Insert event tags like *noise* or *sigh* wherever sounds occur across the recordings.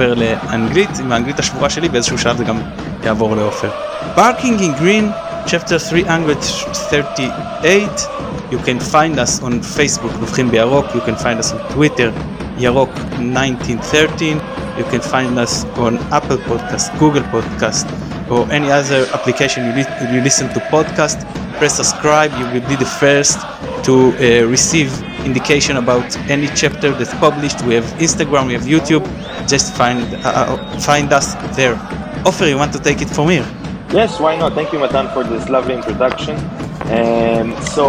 עובר לאנגלית, עם האנגלית השבורה שלי, באיזשהו שלב זה גם יעבור לעופר. Barking in Green, chapter 338, you can find us on Facebook, נובחים בירוק, you can find us on Twitter, ירוק 1913, you can find us on Apple Podcast, Google Podcast, or any other application you, li- you listen to podcast. Press subscribe, you will be the first to uh, receive indication about any chapter that's published. We have Instagram, we have YouTube. Just find uh, find us there. Ofer, you want to take it from here? Yes, why not? Thank you, Matan, for this lovely introduction. Um, so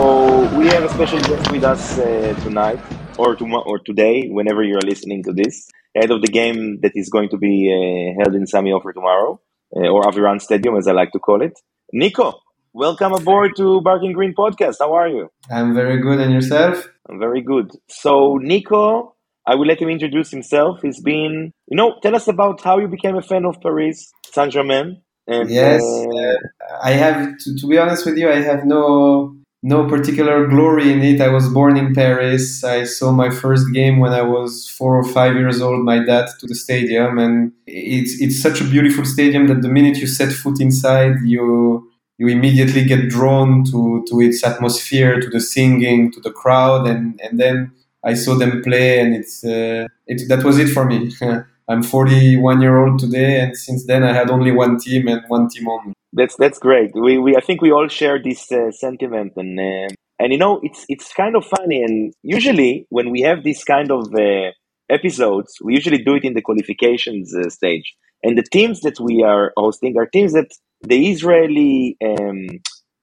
we have a special guest with us uh, tonight, or tomorrow, or today, whenever you are listening to this, ahead of the game that is going to be uh, held in Sami Ofer tomorrow, uh, or Aviran Stadium, as I like to call it. Nico, welcome aboard to Barking Green Podcast. How are you? I'm very good, and yourself? I'm very good. So, Nico, I will let him introduce himself. He's been, you know, tell us about how you became a fan of Paris Saint Germain. And, Yes, uh, I have to, to be honest with you. I have no no particular glory in it. I was born in Paris. I saw my first game when I was four or five years old. My dad to the stadium, and it's it's such a beautiful stadium that the minute you set foot inside, you you immediately get drawn to to its atmosphere, to the singing, to the crowd, and and then I saw them play, and it's uh, it that was it for me. *laughs* I'm 41 year old today, and since then I had only one team and one team only. That's that's great. We, we I think we all share this uh, sentiment, and uh, and you know it's it's kind of funny. And usually when we have this kind of uh, episodes, we usually do it in the qualifications uh, stage. And the teams that we are hosting are teams that the Israeli, um,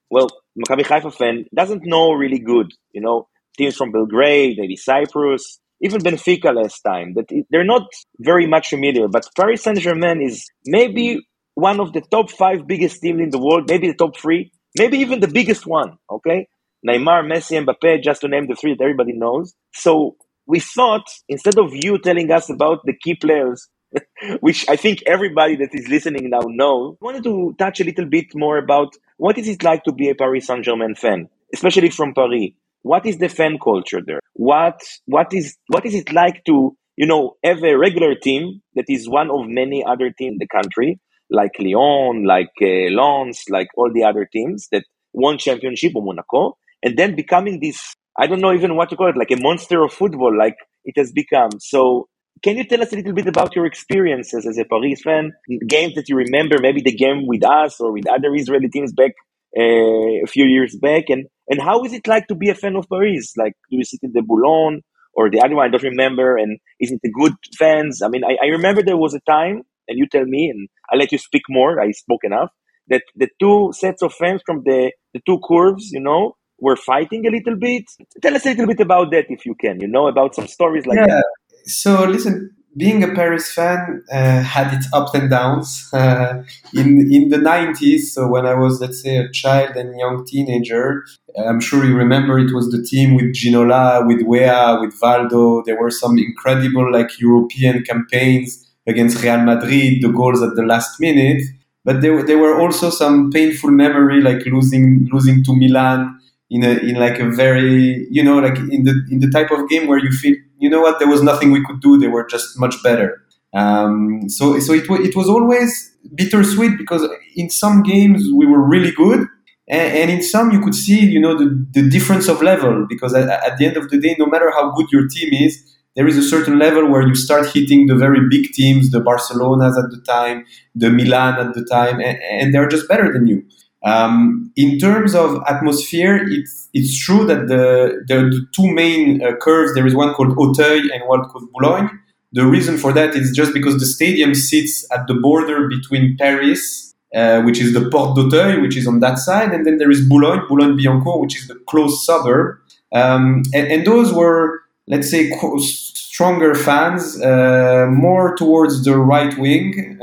well, Maccabi Haifa fan doesn't know really good. You know, teams from Belgrade, maybe Cyprus, even Benfica last time. That they're not very much familiar. But Paris Saint Germain is maybe one of the top five biggest teams in the world, maybe the top three, maybe even the biggest one. Okay, Neymar, Messi, Mbappe, just to name the three that everybody knows. So we thought instead of you telling us about the key players, *laughs* which I think everybody that is listening now know, I wanted to touch a little bit more about what is it like to be a Paris Saint Germain fan, especially from Paris. What is the fan culture there? What what is what is it like to you know have a regular team that is one of many other teams in the country, like Lyon, like uh, Lens, like all the other teams that won championship or Monaco, and then becoming this I don't know even what to call it, like a monster of football, like it has become. So can you tell us a little bit about your experiences as a Paris fan? Games that you remember, maybe the game with us or with other Israeli teams back uh, a few years back, and and how is it like to be a fan of Paris? Like, do you sit in the Boulogne or the other one? I don't remember. And is it the good fans? I mean, I, I remember there was a time, and you tell me, and I'll let you speak more. I spoke enough. That the two sets of fans from the the two curves, you know, were fighting a little bit. Tell us a little bit about that, if you can. You know, about some stories like that. So listen, being a Paris fan uh, had its ups and downs. *laughs* Uh, in in the nineties, so when I was let's say a child and young teenager, I'm sure you remember it was the team with Ginola, with Weah, with Valdo. There were some incredible like European campaigns against Real Madrid, the goals at the last minute. But there, were- there were also some painful memory, like losing losing to Milan in a in like a very you know like in the in the type of game where you feel you know what there was nothing we could do they were just much better. Um, so so it, it was always bittersweet because in some games we were really good and, and in some you could see you know the, the difference of level because at, at the end of the day no matter how good your team is there is a certain level where you start hitting the very big teams the barcelonas at the time the milan at the time and, and they're just better than you um, in terms of atmosphere, it's it's true that the are the two main uh, curves. There is one called Auteuil and one called Boulogne. The reason for that is just because the stadium sits at the border between Paris, uh, which is the Porte d'Auteuil, which is on that side, and then there is Boulogne, Boulogne-Billancourt, which is the close suburb. Um, and, and those were, let's say, stronger fans, uh, more towards the right wing.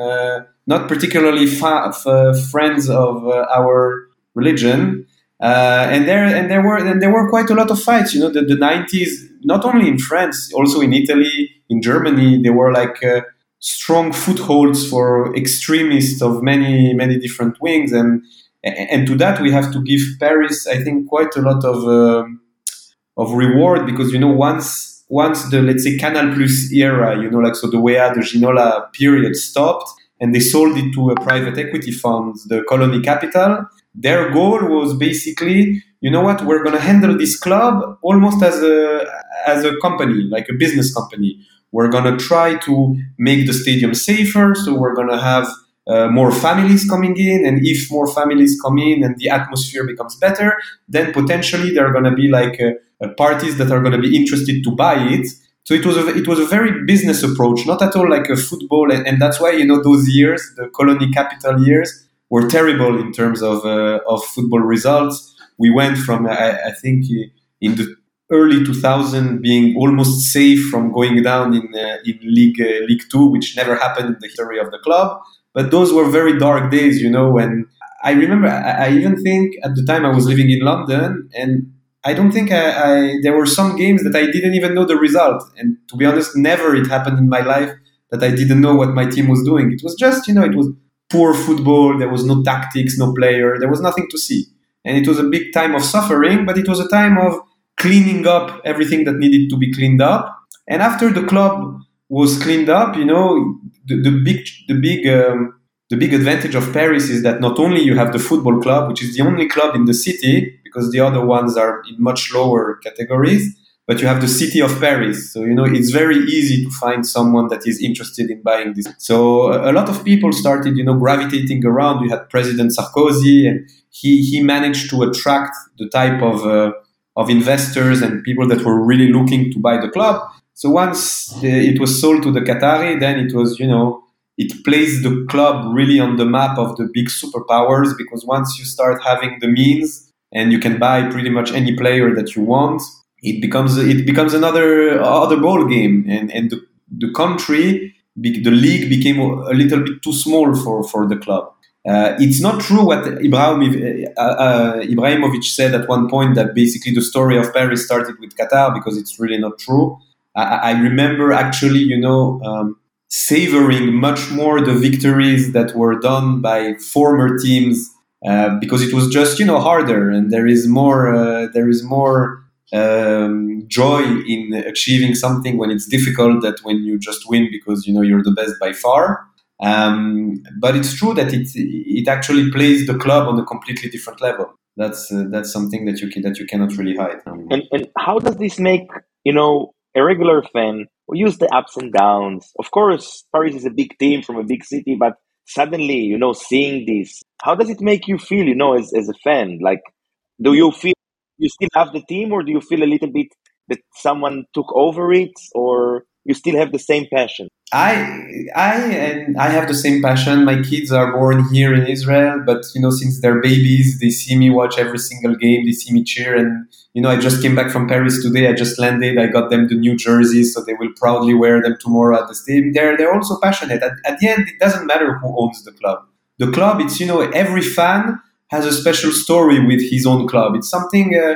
Uh, not particularly fa- f- friends of uh, our religion. Uh, and there and there were and there were quite a lot of fights. You know, the, the 90s, not only in France, also in Italy, in Germany, there were like uh, strong footholds for extremists of many many different wings. And and to that we have to give Paris, I think, quite a lot of um of reward because you know once once the let's say Canal Plus era, you know, like so the Weah, the Ginola period stopped, and they sold it to a private equity fund, the Colony Capital. Their goal was basically, you know what, we're going to handle this club almost as a as a company, like a business company. We're going to try to make the stadium safer, so we're going to have uh, more families coming in and if more families come in and the atmosphere becomes better then potentially there are going to be like uh, uh, parties that are going to be interested to buy it so it was a it was a very business approach not at all like a football and, and that's why you know those years the colony capital years were terrible in terms of uh, of football results. We went from I, I think in the early 2000 being almost safe from going down in uh, in league uh, league 2 which never happened in the history of the club. But those were very dark days, you know, when I remember, I even think at the time I was living in London and I don't think I, I, there were some games that I didn't even know the result. And to be honest, never it happened in my life that I didn't know what my team was doing. It was just, you know, it was poor football. There was no tactics, no player. There was nothing to see. And it was a big time of suffering, but it was a time of cleaning up everything that needed to be cleaned up. And after the club was cleaned up, you know, the, the big the big um, the big advantage of Paris is that not only you have the football club, which is the only club in the city, because the other ones are in much lower categories, but you have the city of Paris. So, you know, it's very easy to find someone that is interested in buying this. So a lot of people started, you know, gravitating around. You had President Sarkozy and he, he managed to attract the type of, uh, of investors and people that were really looking to buy the club. So once the, it was sold to the Qatari, then it was, you know, it placed the club really on the map of the big superpowers because once you start having the means and you can buy pretty much any player that you want, it becomes it becomes another other ball game, and and the, the country, the league became a little bit too small for for the club. Uh, it's not true what uh, uh, Ibrahimovic said at one point that basically the story of Paris started with Qatar because it's really not true. I, I remember actually, you know, um, savoring much more the victories that were done by former teams uh, because it was just, you know, harder and there is more, uh, there is more um, joy in achieving something when it's difficult that when you just win because you know you're the best by far. Um, but it's true that it it actually plays the club on a completely different level. That's uh, that's something that you can, that you cannot really hide. And and how does this make you know a regular fan who use the ups and downs. Of course, Paris is a big team from a big city, but suddenly, you know, seeing this, how does it make you feel, you know, as, as a fan? Like, do you feel you still have the team or do you feel a little bit that someone took over it or you still have the same passion? I I and I have the same passion. My kids are born here in Israel, but you know, since they're babies, they see me watch every single game. They see me cheer, and you know, I just came back from Paris today. I just landed. I got them the new jerseys, so they will proudly wear them tomorrow at the stadium. They're they're also passionate. At, at the end, it doesn't matter who owns the club. The club, it's you know, every fan has a special story with his own club. It's something. Uh,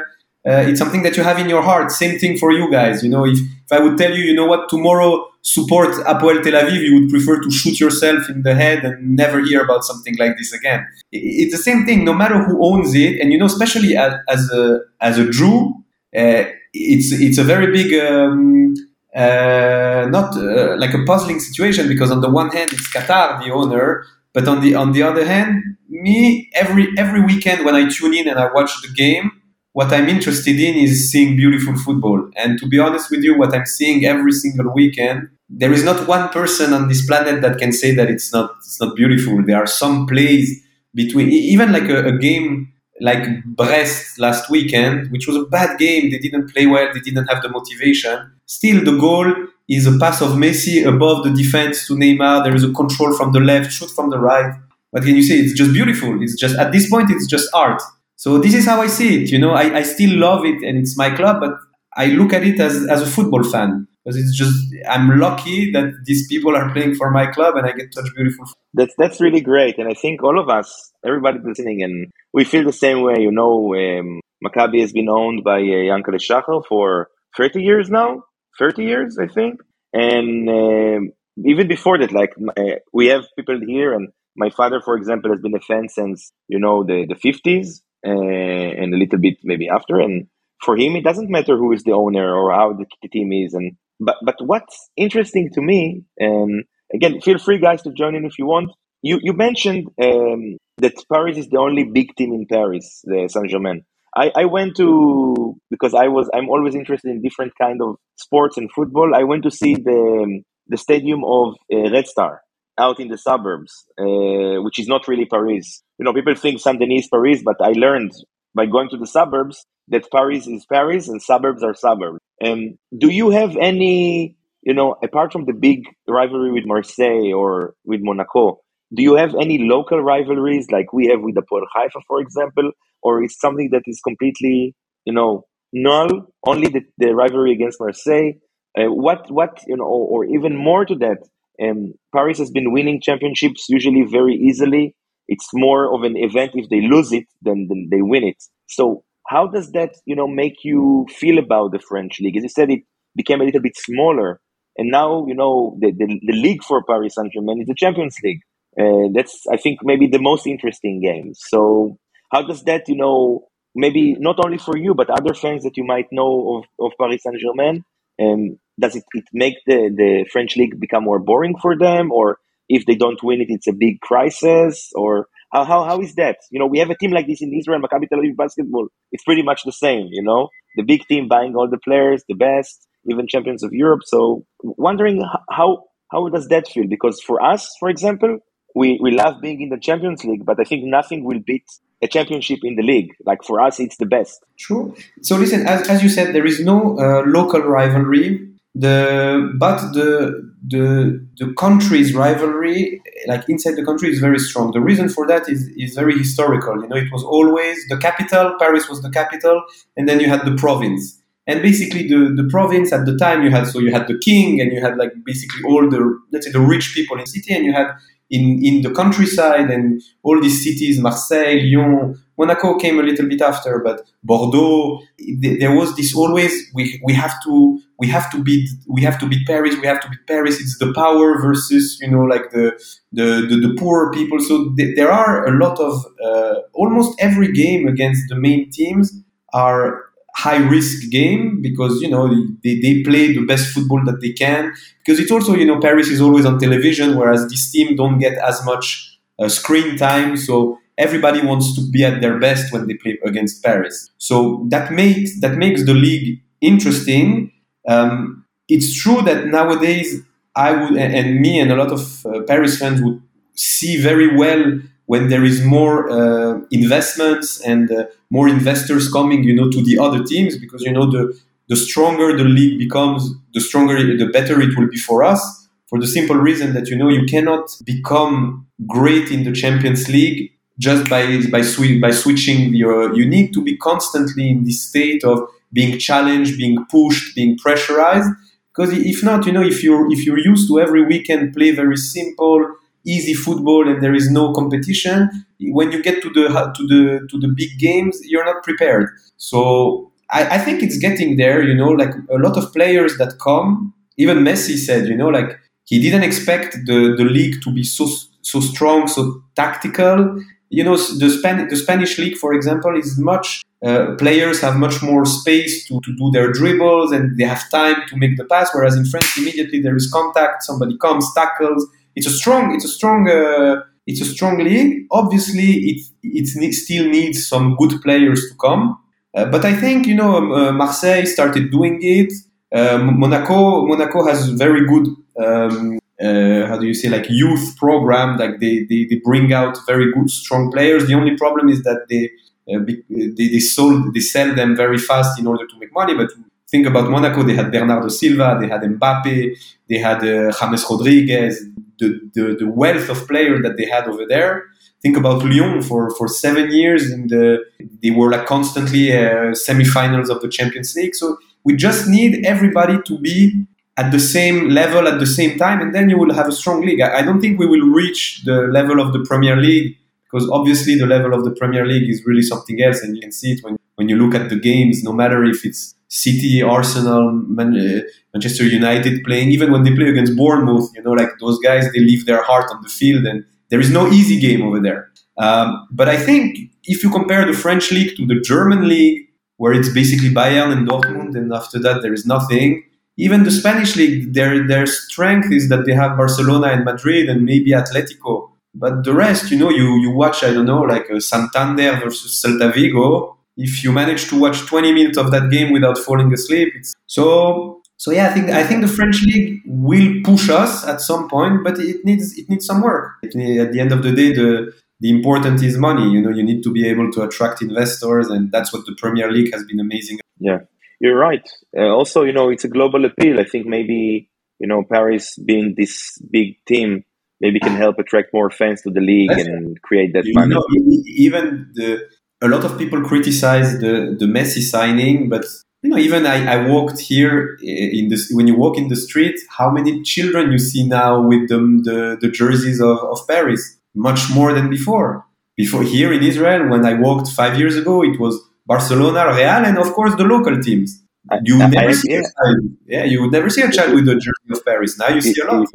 uh, it's something that you have in your heart. Same thing for you guys. You know, if, if I would tell you, you know what, tomorrow support Apoel Tel Aviv, you would prefer to shoot yourself in the head and never hear about something like this again. It's the same thing, no matter who owns it, and you know, especially as, as a as a Jew, uh, it's it's a very big. Um, uh, not uh, like a puzzling situation because on the one hand it's Qatar the owner, but on the on the other hand, me every every weekend when I tune in and I watch the game, what I'm interested in is seeing beautiful football. And to be honest with you, what I'm seeing every single weekend, there is not one person on this planet that can say that it's not it's not beautiful. There are some plays between even like a, a game like Brest last weekend, which was a bad game. They didn't play well. They didn't have the motivation. Still, the goal is a pass of Messi above the defense to Neymar. There is a control from the left, shoot from the right. What can you say? It's just beautiful. It's just at this point, it's just art. So this is how I see it. You know, I, I still love it and it's my club, but I look at it as, as a football fan because it's just I'm lucky that these people are playing for my club and I get such beautiful. That's that's really great, and I think all of us, everybody listening, and we feel the same way. You know, um, Maccabi has been owned by uh, Yankele Shachar for 30 years now, 30 years I think, and um, even before that, like uh, we have people here, and my father, for example, has been a fan since you know the the 50s uh, and a little bit maybe after. And for him, it doesn't matter who is the owner or how the, team is. And but but what's interesting to me, and again, feel free guys to join in if you want. You you mentioned um, that Paris is the only big team in Paris, the Saint Germain. I, I went to because I was I'm always interested in different kind of sports and football. I went to see the the stadium of uh, Red Star out in the suburbs, uh, which is not really Paris. You know, people think Saint Denis is Paris, but I learned by going to the suburbs that Paris is Paris and suburbs are suburbs. And do you have any, you know, apart from the big rivalry with Marseille or with Monaco, do you have any local rivalries like we have with the Port Haifa, for example, or is something that is completely, you know, null? Only the, the rivalry against Marseille. Uh, what, what, you know, or, or even more to that, um, Paris has been winning championships usually very easily. It's more of an event if they lose it than, than they win it. So how does that, you know, make you feel about the French league? As you said, it became a little bit smaller, and now you know the the, the league for Paris Saint Germain is the Champions League. Uh, that's I think maybe the most interesting game. So how does that, you know, maybe not only for you but other fans that you might know of, of Paris Saint Germain, um, does it, it make the, the French league become more boring for them, or if they don't win it, it's a big crisis, or how, how, how is that? You know, we have a team like this in Israel, Maccabi Tel Aviv basketball. It's pretty much the same, you know, the big team buying all the players, the best, even champions of Europe. So wondering how, how does that feel? Because for us, for example, we, we love being in the Champions League, but I think nothing will beat a championship in the league. Like for us, it's the best. True. So listen, as, as you said, there is no uh, local rivalry. The but the the the country's rivalry, like inside the country, is very strong. The reason for that is is very historical. You know, it was always the capital. Paris was the capital, and then you had the province. And basically, the, the province at the time you had so you had the king, and you had like basically all the let's say the rich people in city, and you had in, in the countryside and all these cities, Marseille, Lyon, Monaco came a little bit after, but Bordeaux, there was this always, we, we have to, we have to beat, we have to beat Paris, we have to beat Paris. It's the power versus, you know, like the, the, the, the poor people. So th- there are a lot of, uh, almost every game against the main teams are high risk game because you know they, they play the best football that they can because it's also you know paris is always on television whereas this team don't get as much uh, screen time so everybody wants to be at their best when they play against paris so that makes that makes the league interesting um, it's true that nowadays i would and me and a lot of uh, paris fans would see very well when there is more uh, investments and uh, more investors coming, you know, to the other teams, because you know the the stronger the league becomes, the stronger, the better it will be for us. For the simple reason that you know you cannot become great in the Champions League just by by, sw- by switching your. You need to be constantly in this state of being challenged, being pushed, being pressurized. Because if not, you know, if you're if you're used to every weekend play very simple easy football and there is no competition when you get to the to the to the big games you're not prepared so I, I, think it's getting there you know like a lot of players that come even messi said you know like he didn't expect the the league to be so so strong so tactical you know the, Span- the spanish league for example is much uh, players have much more space to, to do their dribbles and they have time to make the pass whereas in france immediately there is contact somebody comes tackles it's a strong it's a strong uh, it's a strong league. Obviously, it it still needs some good players to come. Uh, but I think you know um, uh, Marseille started doing it. Um, Monaco Monaco has very good um, uh, how do you say like youth program. Like they, they they bring out very good strong players. The only problem is that they uh, they, they sold they sell them very fast in order to make money. But think about Monaco, they had Bernardo Silva, they had Mbappe, they had uh, James Rodriguez, the, the, the, wealth of players that they had over there. Think about Lyon for, for seven years, and the, they were like constantly uh, semifinals of the Champions League. So we just need everybody to be at the same level at the same time, and then you will have a strong league. I, I don't think we will reach the level of the Premier League because obviously the level of the Premier League is really something else, and you can see it when, when you look at the games, no matter if it's City, Arsenal, Man- uh, Manchester United playing, even when they play against Bournemouth, you know, like those guys, they leave their heart on the field, and there is no easy game over there. Um, but I think if you compare the French league to the German league, where it's basically Bayern and Dortmund, and after that there is nothing. Even the Spanish league, their their strength is that they have Barcelona and Madrid and maybe Atletico. But the rest, you know, you you watch, I don't know, like uh, Santander versus Celta Vigo. If you manage to watch 20 minutes of that game without falling asleep, so so yeah. I think I think the French league will push us at some point, but it needs it needs some work. At the end of the day, the the important is money. You know, you need to be able to attract investors, and that's what the Premier League has been amazing. Yeah, you're right. Uh, also, you know, it's a global appeal. I think maybe you know Paris being this big team maybe can help attract more fans to the league that's and create that you money. Know, even the a lot of people criticize the the Messi signing, but you know, even I, I walked here in this when you walk in the street, how many children you see now with the the, the jerseys of, of Paris? much more than before. Before here in Israel, when I walked five years ago, it was Barcelona, Real, and of course the local teams. You would never I, see yeah. a child. Yeah, you would never see a child with the jersey of Paris. Now you see a lot.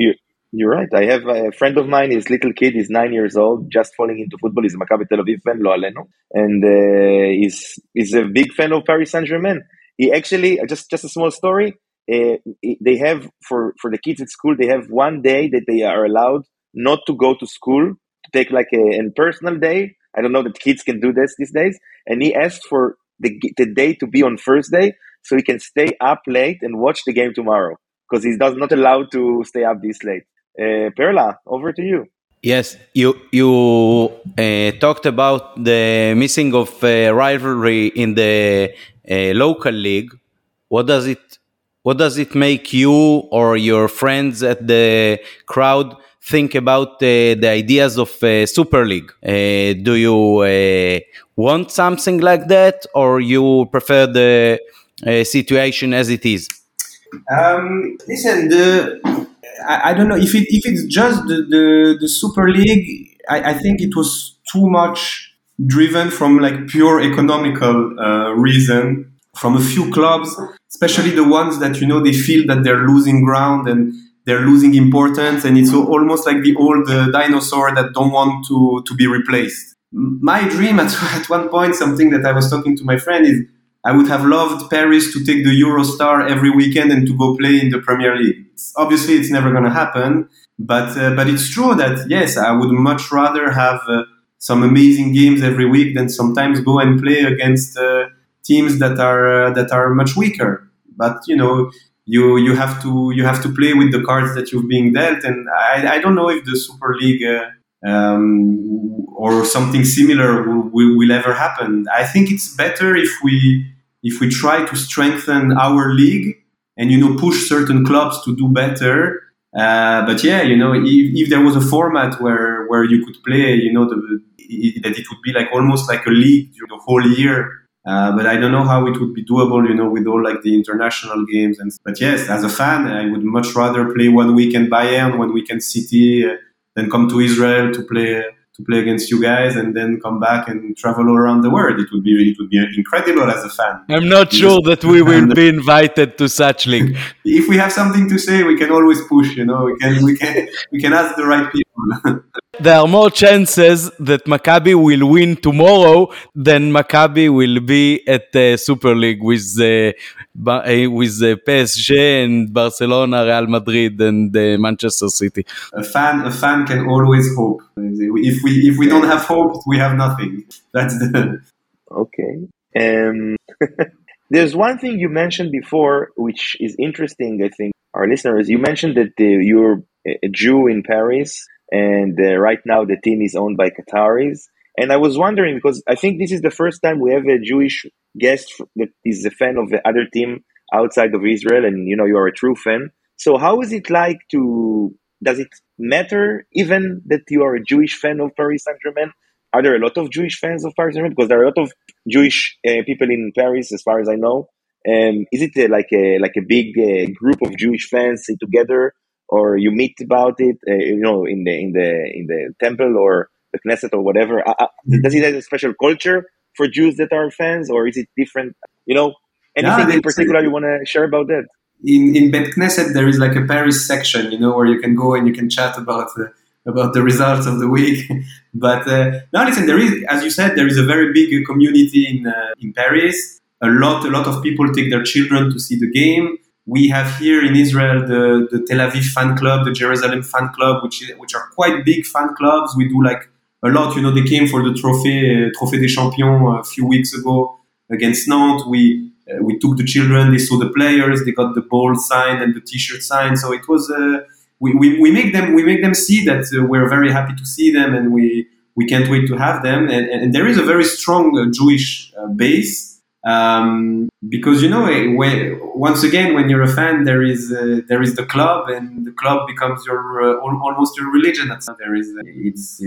You, are right. I have a friend of mine. His little kid is nine years old, just falling into football. He's a Maccabi Tel Aviv fan, lo aleno, and uh, he's he's a big fan of Paris Saint Germain. He actually just just a small story. Uh, they have for for the kids at school. They have one day that they are allowed not to go to school to take like a, a personal day. I don't know that kids can do this these days. And he asked for the, the day to be on Thursday so he can stay up late and watch the game tomorrow because he's does not allowed to stay up this late. Uh, Perla, over to you. Yes, you you uh, talked about the missing of uh, rivalry in the uh, local league. What does it what does it make you or your friends at the crowd think about uh, the ideas of uh, Super League? Uh, do you uh, want something like that, or you prefer the uh, situation as it is? Um, listen, the I, I, don't know if it if it's just the the, the Super League. I, I, think it was too much driven from like pure economical uh, reason from a few clubs, especially the ones that you know they feel that they're losing ground and they're losing importance and it's almost like the old uh, dinosaur that don't want to, to be replaced. My dream at, *laughs* at one point, something that I was talking to my friend is I would have loved Paris to take the Eurostar every weekend and to go play in the Premier League. It's, obviously, it's never going to happen, but uh, but it's true that yes, I would much rather have uh, some amazing games every week than sometimes go and play against uh, teams that are uh, that are much weaker. But you know, you you have to you have to play with the cards that you've being dealt. And I, I don't know if the Super League uh, um, or something similar will, will, ever happen. I think it's better if we if we try to strengthen our league and you know push certain clubs to do better. Uh, but yeah, you know, if, if there was a format where where you could play, you know, the, that it would be like almost like a league you the whole year uh, but I don't know how it would be doable, you know, with all like the international games. And but yes, as a fan, I would much rather play one weekend Bayern, one weekend City, uh, than come to Israel to play to play against you guys and then come back and travel all around the world. It would be it would be incredible as a fan. I'm not sure that we will *laughs* be invited to such league. if we have something to say, we can always push. You know, we can we can we can ask the right people. There are more chances that Maccabi will win tomorrow than Maccabi will be at the Super League with the uh, with the PSG and Barcelona, Real Madrid, and uh, Manchester City. A fan, a fan can always hope. If we if we don't have hope, we have nothing. That's the okay. Um, *laughs* there's one thing you mentioned before, which is interesting. I think our listeners, you mentioned that uh, you're a Jew in Paris and uh, right now the team is owned by Qataris. And I was wondering because I think this is the first time we have a Jewish guest that is a fan of the other team outside of Israel, and you know you are a true fan. So how is it like to? Does it matter even that you are a Jewish fan of Paris Saint Germain? Are there a lot of Jewish fans of Paris Saint Germain? Because there are a lot of Jewish uh, people in Paris, as far as I know. Um, is it uh, like a like a big uh, group of Jewish fans together or you meet about it, uh, you know, in the in the in the temple or the Knesset or whatever? Uh, uh does it have a special culture for Jews that are fans, or is it different? You know, anything in particular you want to share about that? In in Bet Knesset, there is like a Paris section, you know, where you can go and you can chat about the about the results of the week. *laughs* but uh, now, listen, there is, as you said, there is a very big community in uh, in Paris. a lot, a lot of people take their children to see the game. We have here in Israel the, the Tel Aviv fan club, the Jerusalem fan club, which is, which are quite big fan clubs. We do like a lot. You know, they came for the Trophée uh, Trophée des Champions a few weeks ago against Nantes. We uh, we took the children, they saw the players, they got the ball signed and the T-shirt signed. So it was uh, we, we, we make them we make them see that uh, we're very happy to see them and we we can't wait to have them. And, and there is a very strong uh, Jewish uh, base. Um, because you know, eh, when, once again, when you're a fan, there is uh, there is the club, and the club becomes your almost your religion. There is it's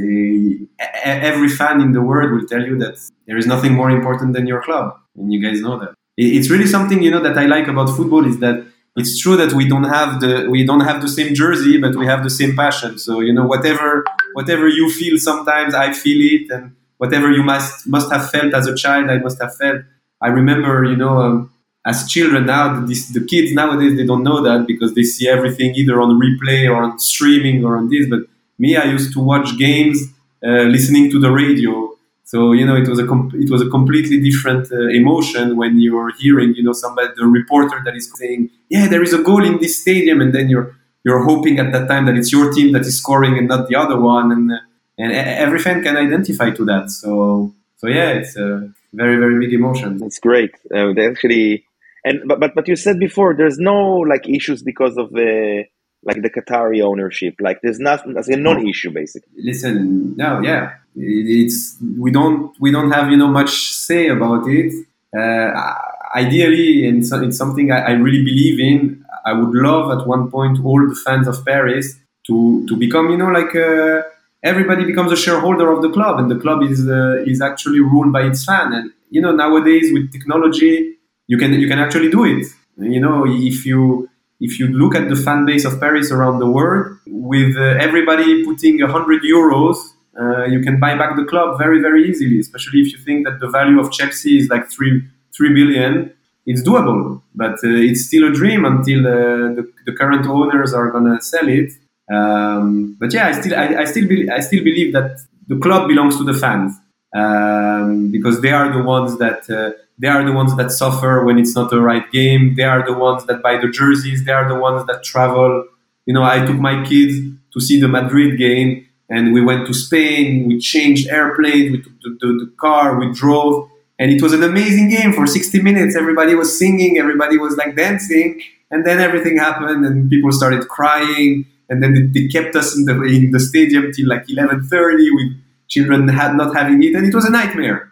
every fan in the world will tell you that there is nothing more important than your club, and you guys know that it's really something you know that I like about football is that it's true that we don't have the we don't have the same jersey, but we have the same passion. So you know whatever whatever you feel, sometimes I feel it, and whatever you must must have felt as a child, I must have felt. I remember you know. Um, as children now, this, the kids nowadays they don't know that because they see everything either on replay or on streaming or on this. But me, I used to watch games uh, listening to the radio so you know, it was a com- it was a completely different uh, emotion when you're hearing, you know, somebody the reporter that is saying, "Yeah, there is a goal in this stadium," and then you're you're hoping at that time that it's your team that is scoring and not the other one, and uh, and every fan can identify to that. So so yeah, it's a very very big emotion. It's great. Uh, they actually, and but, but but you said before, there's no like issues because of the like the Qatari ownership. Like there's nothing, as a non-issue basically. Listen, no, yeah, it's we don't we don't have you know much say about it. Uh, ideally, and so, it's something I, I, really believe in. I would love at one point all the fans of Paris to to become you know like uh, everybody becomes a shareholder of the club, and the club is uh, is actually ruled by its fan. And you know nowadays with technology, you can you can actually do it. You know if you if you look at the fan base of Paris around the world, with uh, everybody putting 100 euros, uh, you can buy back the club very, very easily, especially if you think that the value of Chelsea is like 3, 3 billion. It's doable, but uh, it's still a dream until uh, the, the, current owners are going to sell it. Um, but yeah, I still, I, I still, be, I still believe that the club belongs to the fans um, because they are the ones that uh, they are the ones that suffer when it's not the right game. They are the ones that buy the jerseys. They are the ones that travel. You know, I took my kids to see the Madrid game and we went to Spain. We changed airplanes. We took the, the, the car. We drove. And it was an amazing game for 60 minutes. Everybody was singing. Everybody was like dancing. And then everything happened and people started crying. And then they, they kept us in the, in the stadium till like 11.30 with children had not having it. And it was a nightmare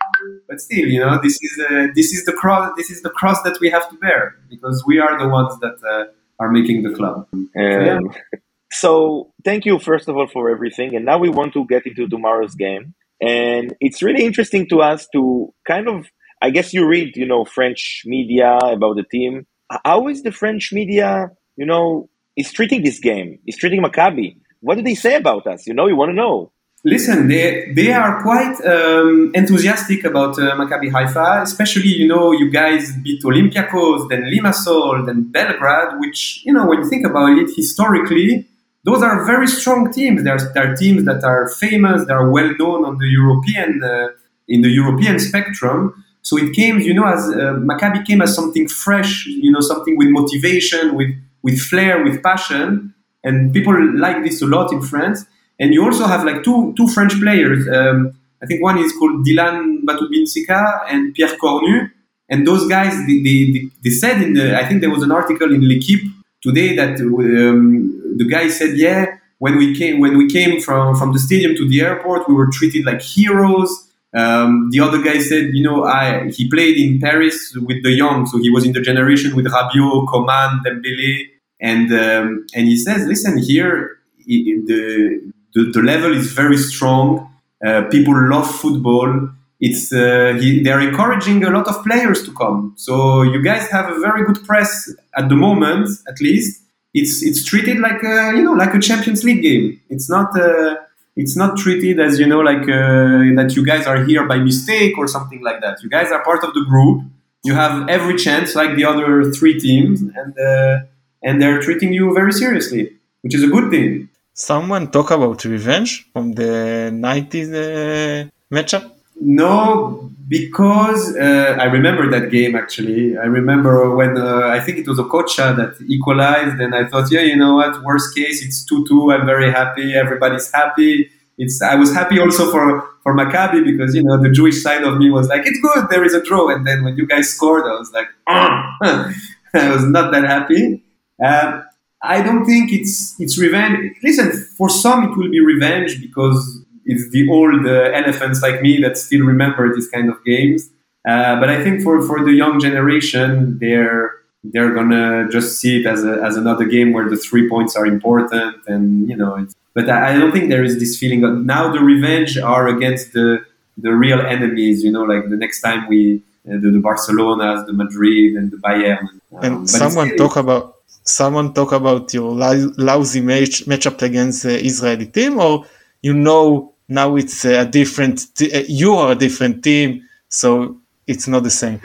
but still, you know, this is uh, this is the cross. This is the cross that we have to bear because we are the ones that uh, are making the club. Um, so, yeah. *laughs* so, thank you first of all for everything, and now we want to get into tomorrow's game, and it's really interesting to us to kind of. I guess you read, you know, French media about the team. How is the French media, you know, is treating this game? Is treating Maccabi? What do they say about us? You know, you want to know listen, they they are quite um, enthusiastic about uh, Maccabi Haifa, especially you know you guys beat Olympiacos, then Limassol, then Belgrade, which you know when you think about it historically, those are very strong teams. They're, they're teams that are famous, they are well known on the European uh, in the European spectrum. So it came, you know, as uh, Maccabi came as something fresh, you know, something with motivation, with with flair, with passion, and people like this a lot in France. And you also have like two two French players. Um, I think one is called Dylan Batubinsika and Pierre Cornu. And those guys, they, they, they, said in the, I think there was an article in L'Equipe today that um, the guy said, yeah, when we came when we came from from the stadium to the airport, we were treated like heroes. Um, the other guy said, you know, I he played in Paris with the young, so he was in the generation with Rabiot, Coman, Dembele, and um, and he says, listen, here the the, the level is very strong. Uh, people love football. It's uh, he, they're encouraging a lot of players to come. So you guys have a very good press at the moment, at least. It's it's treated like a, you know like a Champions League game. It's not uh, it's not treated as you know like uh, that you guys are here by mistake or something like that. You guys are part of the group. You have every chance, like the other three teams, and uh, and they're treating you very seriously, which is a good thing someone talk about revenge from the 90s uh, matchup? No, because uh, I remember that game actually. I remember when uh, I think it was Okocha that equalized, and I thought, yeah, you know what? Worst case, it's two-two. I'm very happy. Everybody's happy. It's. I was happy also for for Maccabi because you know the Jewish side of me was like, it's good. There is a draw, and then when you guys scored, I was like, *laughs* I was not that happy. Uh, I don't think it's it's revenge. Listen, for some it will be revenge because it's the old uh, elephants like me that still remember these kind of games. Uh, but I think for, for the young generation, they're they're gonna just see it as a, as another game where the three points are important, and you know. but I, I, don't think there is this feeling of now the revenge are against the the real enemies. You know, like the next time we uh, the, the Barcelonas, the Madrid, and the Bayern. Um, and someone talk about someone talk about your lousy match matchup against the Israeli team, or you know now it's a different t- uh, you are a different team so it's not the same?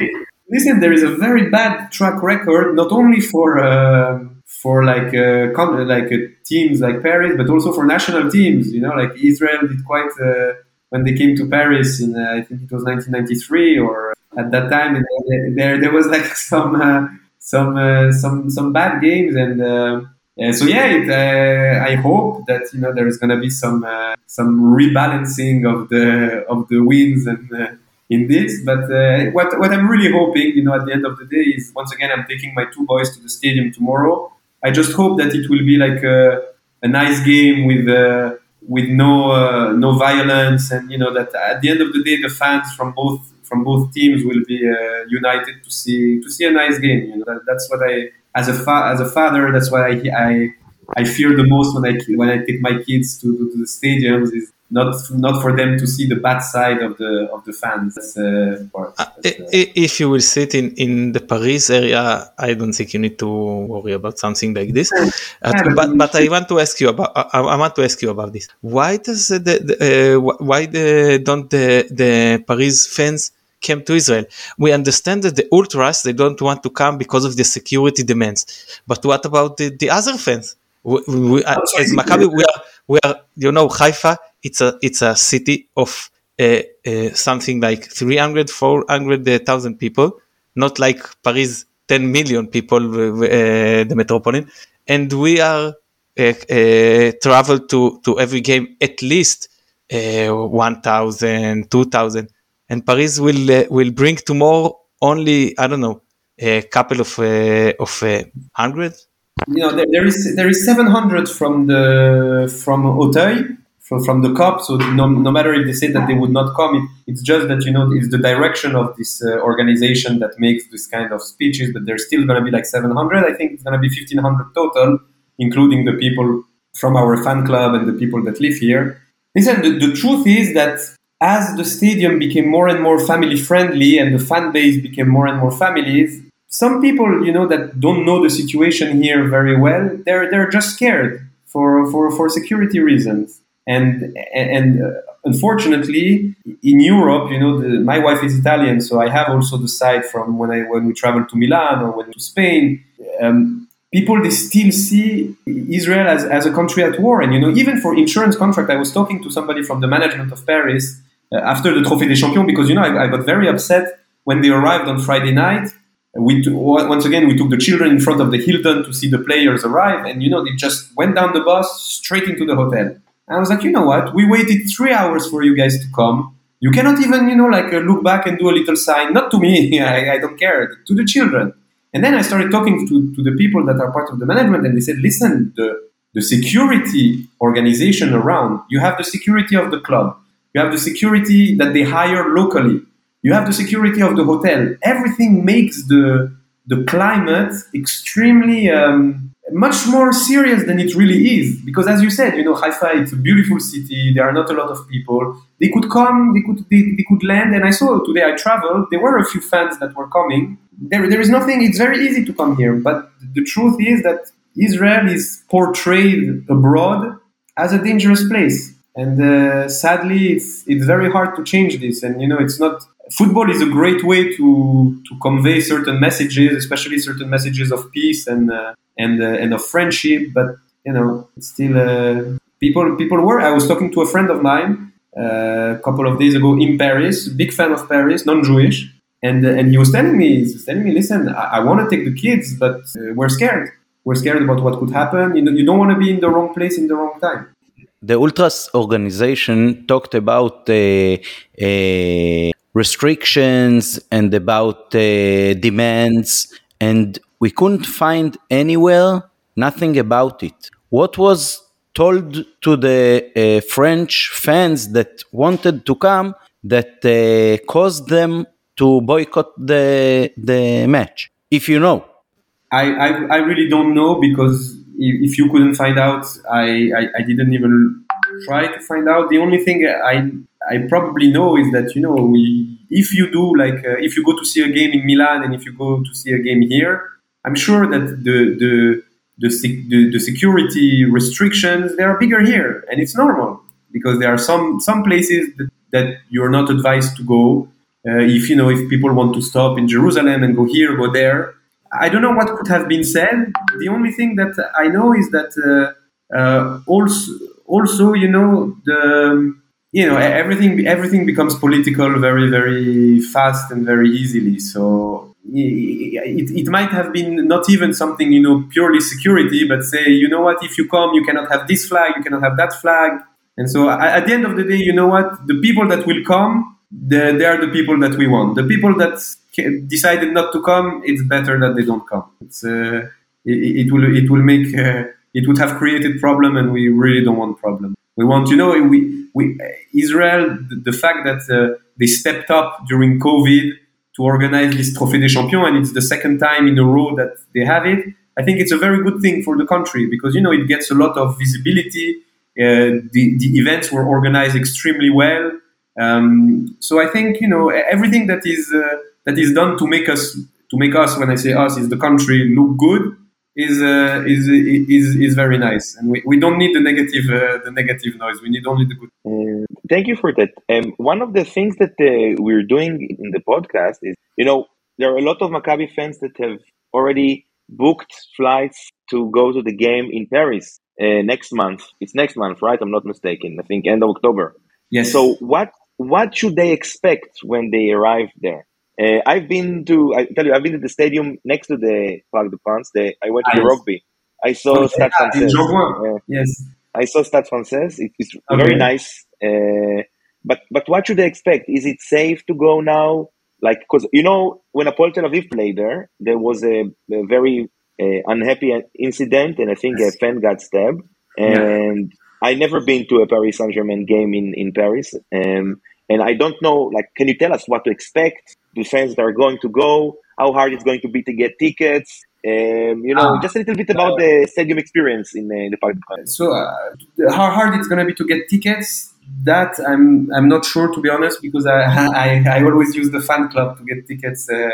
Listen there is a very bad track record not only for uh, for like uh, com- like uh, teams like paris but also for national teams you know like israel did quite uh, when they came to paris in uh, i think it was 1993 or at that time there there was like *laughs* some some some some bad games and uh, so yeah, it, uh, I hope that you know there is going to be some uh, some rebalancing of the of the wins and uh, in this. But uh, what what I'm really hoping, you know, at the end of the day, is once again I'm taking my two boys to the stadium tomorrow. I just hope that it will be like a, a nice game with uh, with no no violence, and you know that at the end of the day, the fans from both from both teams will be united to see to see a nice game. You know, that, that's what I as a fa- as a father, that's what I, I I fear the most when I when I take my kids to, to, to the stadiums is not not for them to see the bad side of the of the fans. That's, uh, part, uh, uh, if you will sit in in the Paris area, I don't think you need to worry about something like this. *laughs* Uh, but but I *laughs* want to ask you about I, I, want to ask you about this. Why does the, the uh, why the, don't the the Paris fans came to Israel. We understand that the ultras they don't want to come because of the security demands. But what about the, the other fans? We, we, uh, as Maccabi, we are we are you know Haifa. It's a it's a city of uh, uh, something like 300 400,000 people, not like Paris 10 million people, uh, uh, the metropolitan, and we are uh, uh, travel to to every game at least uh, 1,000 2,000 and Paris will uh, will bring tomorrow only I don't know a couple of uh, of uh, hundred. You know, there, there is there is seven hundred from the from Auteuil from, from the COP. So no, no matter if they say that they would not come, it, it's just that you know it's the direction of this uh, organization that makes this kind of speeches. But there's still going to be like 700. I think it's going to be 1500 total, including the people from our fan club and the people that live here. Listen, the, the truth is that as the stadium became more and more family friendly and the fan base became more and more families, some people, you know, that don't know the situation here very well, they're they're just scared for for, for security reasons. And and uh, unfortunately, in Europe, you know, the, my wife is Italian, so I have also the side from when I when we travel to Milan or when to Spain. Um, people they still see Israel as, as a country at war. And you know, even for insurance contract, I was talking to somebody from the management of Paris after the Trophée des Champions because you know I, I, got very upset when they arrived on Friday night. We t- once again we took the children in front of the Hilton to see the players arrive, and you know they just went down the bus straight into the hotel. And I was like, you know what? We waited three hours for you guys to come. You cannot even you know like uh, look back and do a little sign. Not to me, *laughs* I, I don't care. To the children. And then I started talking to, to the people that are part of the management, and they said, listen, the the security organization around, you have the security of the club, you have the security that they hire locally. You have the security of the hotel. Everything makes the the climate extremely um, much more serious than it really is. Because as you said, you know, Haifa it's a beautiful city. There are not a lot of people. They could come. They could they, they could land. And I saw today. I traveled. There were a few fans that were coming. There there is nothing. It's very easy to come here. But the truth is that Israel is portrayed abroad as a dangerous place and uh, sadly it's it's very hard to change this and you know it's not football is a great way to to convey certain messages especially certain messages of peace and uh, and uh, and of friendship but you know still uh, people people were i was talking to a friend of mine uh, a couple of days ago in Paris. Big fan of Paris, non-Jewish, and and he was telling me, he's telling me, listen, I, I want to take the kids, but uh, we're scared. We're scared about what could happen. You, know, you don't want to be in the wrong place in the wrong time. The Ultras organization talked about uh, uh, restrictions and about uh, demands, and we couldn't find anywhere nothing about it. What was told to the uh, French fans that wanted to come that uh, caused them to boycott the the match? If you know. I, I, I really don't know because if, you couldn't find out, I, I, I, didn't even try to find out. The only thing I, I probably know is that, you know, we, if you do like, uh, if you go to see a game in Milan and if you go to see a game here, I'm sure that the, the, the, the, the security restrictions, they are bigger here and it's normal because there are some, some places that, that you're not advised to go. Uh, if, you know, if people want to stop in Jerusalem and go here, go there, I don't know what could have been said. The only thing that I know is that uh, uh, also, also, you know, the you know everything everything becomes political very very fast and very easily. So it, it might have been not even something you know purely security, but say you know what, if you come, you cannot have this flag, you cannot have that flag, and so at the end of the day, you know what, the people that will come, they, are the people that we want. The people that decided not to come, it's better that they don't come. Uh, it, it, will it will make uh, it would have created problem, and we really don't want problem. We want, you know, we we Israel the, the fact that uh, they stepped up during COVID to organize this Trophée des Champions, and it's the second time in a row that they have it. I think it's a very good thing for the country because you know it gets a lot of visibility. Uh, the the events were organized extremely well. Um, so I think you know everything that is uh, that is done to make us to make us when I say us is the country look good is uh, is, is is very nice. And we, we don't need the negative uh, the negative noise. We need only the good. Uh, thank you for that. Um, one of the things that uh, we're doing in the podcast is you know there are a lot of Maccabi fans that have already booked flights to go to the game in Paris uh, next month. It's next month right? I'm not mistaken. I think end of October. Yes. So what what should they expect when they arrive there uh, I've been to, I tell you, I've been to the stadium next to the Parc de France. The, I went to the rugby. I saw okay. Stade Français. Uh, yes. I saw Stade Français. It, it's okay. very nice. Uh, but but what should they expect? Is it safe to go now? Like, because you know, when Hapoel Tel Aviv played there, there was a, a very uh, unhappy incident, and I think yes. a fan got stabbed. And yeah. I never been to a Paris Saint Germain game in in Paris. Um, and I don't know, like, can you tell us what to expect? The fans that are going to go, how hard it's going to be to get tickets, um, you know, uh, just a little bit about uh, the stadium experience in, uh, in the park. So, uh, how hard it's going to be to get tickets? That I'm I'm not sure to be honest because I *laughs* I, I always use the fan club to get tickets uh,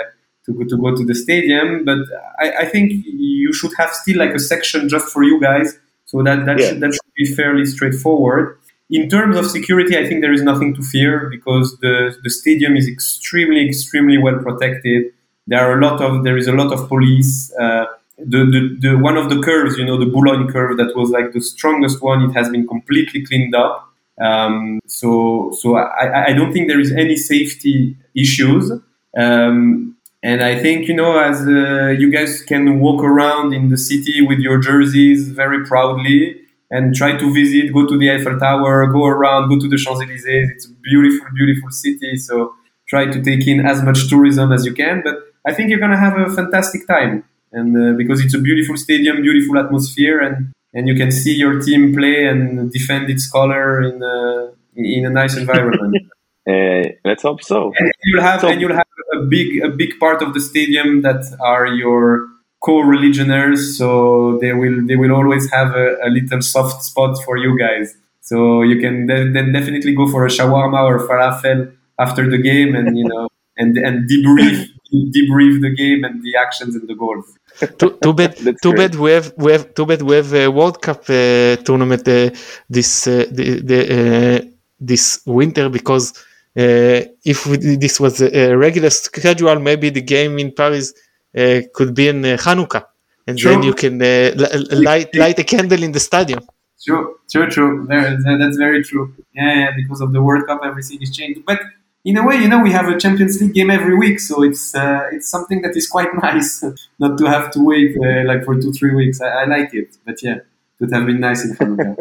to go to go to the stadium. But I, I think you should have still like a section just for you guys, so that that yeah. should, that should be fairly straightforward. In terms of security, I think there is nothing to fear because the, the stadium is extremely, extremely well protected. There are a lot of there is a lot of police. Uh, the, the, the one of the curves, you know, the Boulogne curve that was like the strongest one, it has been completely cleaned up. Um, so so I, I don't think there is any safety issues. Um, and I think you know, as uh, you guys can walk around in the city with your jerseys very proudly and try to visit, go to the Eiffel Tower, go around, go to the Champs Elysees. It's a beautiful, beautiful city. So try to take in as much tourism as you can. But I think you're gonna have a fantastic time, and uh, because it's a beautiful stadium, beautiful atmosphere, and and you can see your team play and defend its color in a, in a nice environment. *laughs* uh, let's hope so. And you'll have so, and you'll have a big a big part of the stadium that are your co-religioners, so they will they will always have a, a little soft spot for you guys. So you can then definitely go for a shawarma or falafel after the game, and you know, *laughs* and and debrief debrief the game and the actions and the goals. too, too bad *laughs* too great. bad we have we have too bad we have a world cup uh, tournament uh, this uh, the, the uh, this winter because uh, if we, this was a regular schedule maybe the game in paris could be in Hanukkah, and True. then you can light light a candle in the stadium. True, true, true. There, there- that's very true. Yeah, yeah, because of the World Cup, everything is changed. But in a way, you know, we have a Champions League game every week, so it's uh, it's something that is quite *laughs* nice not to have to wait uh, like for two, three weeks. I, I like it, but yeah, it would have been nice in Hanukkah.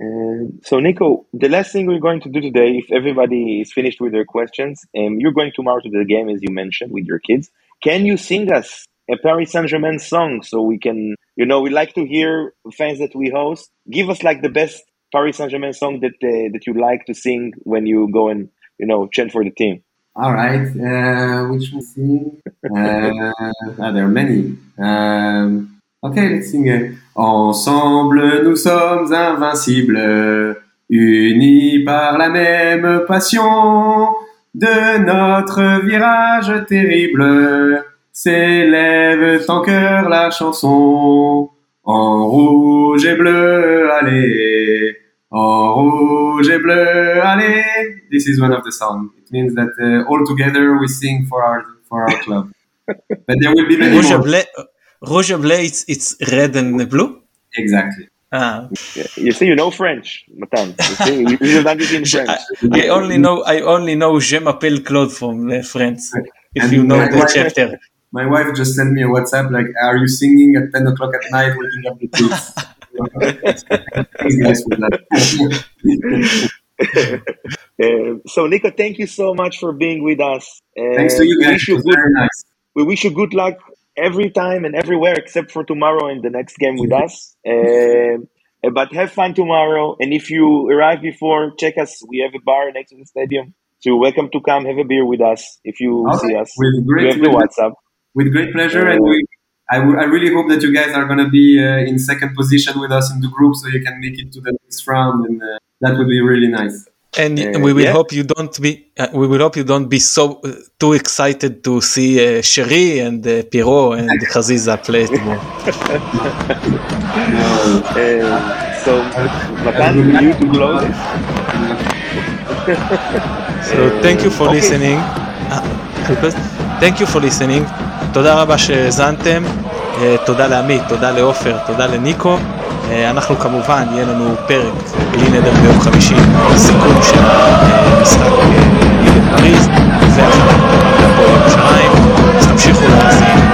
Uh, so, Nico, the last thing we're going to do today, if everybody is finished with their questions, um, you're going tomorrow to the game, as you mentioned, with your kids. Can you sing us a Paris Saint Germain song so we can, you know, we like to hear fans that we host. Give us like the best Paris Saint Germain song that uh, that you like to sing when you go and, you know, chant for the team. All right, uh, which one sing? *laughs* Uh, ah, there are many. Um, okay, let's sing. it. Ensemble, nous sommes invincibles, unis par la même passion. De notre virage terrible, s'élève en cœur la chanson. En rouge et bleu, allez. En rouge et bleu, allez. This is one of the songs. It means that uh, all together we sing for our for our club. but there will be many Rouge more. et bleu, rouge et bleu it's, it's red and blue? Exactly. Ah, You see, you know French, Matan. You see, you you have done in *laughs* French. I, I only know I only know Je m'appelle Claude from uh, France. If And you know my the wife- chapter. My wife just sent me a WhatsApp like, "Are you singing at ten o'clock at night waking up the kids?" Thanks, guys, for that. *laughs* Uh, so, Nico, thank you so much for being with us. Uh, Thanks to you guys. wish you good very nice. we wish you good luck every time and everywhere except for tomorrow and the next game with us. Um, *laughs* uh, but have fun tomorrow. And if you arrive before, check us. We have a bar next to the stadium. So you're welcome to come have a beer with us if you Okay. see us. With We great, have the with, WhatsApp. with great pleasure, and we. I, w- I really hope that you guys are going to be uh, in second position with us in the group, so you can make it to the next round, and uh, that would be really nice. And uh, we will yeah. hope you don't be. Uh, we will hope you don't be so uh, too excited to see uh, Chery and uh, Pierrot and Haziza play tomorrow. so, Matan, um, you to close. *laughs* so, thank you for okay. listening. Uh, thank you for listening. תודה רבה שהאזנתם. תודה לעמית, תודה לעופר, תודה לניקו. אה, אנחנו כמובן, יהיה לנו פרק בלי נדר ביום חמישי, סיכום של אה, המשחק ליגת אה, פריז, והכנת פה ירושלים, אז תמשיכו להאזין.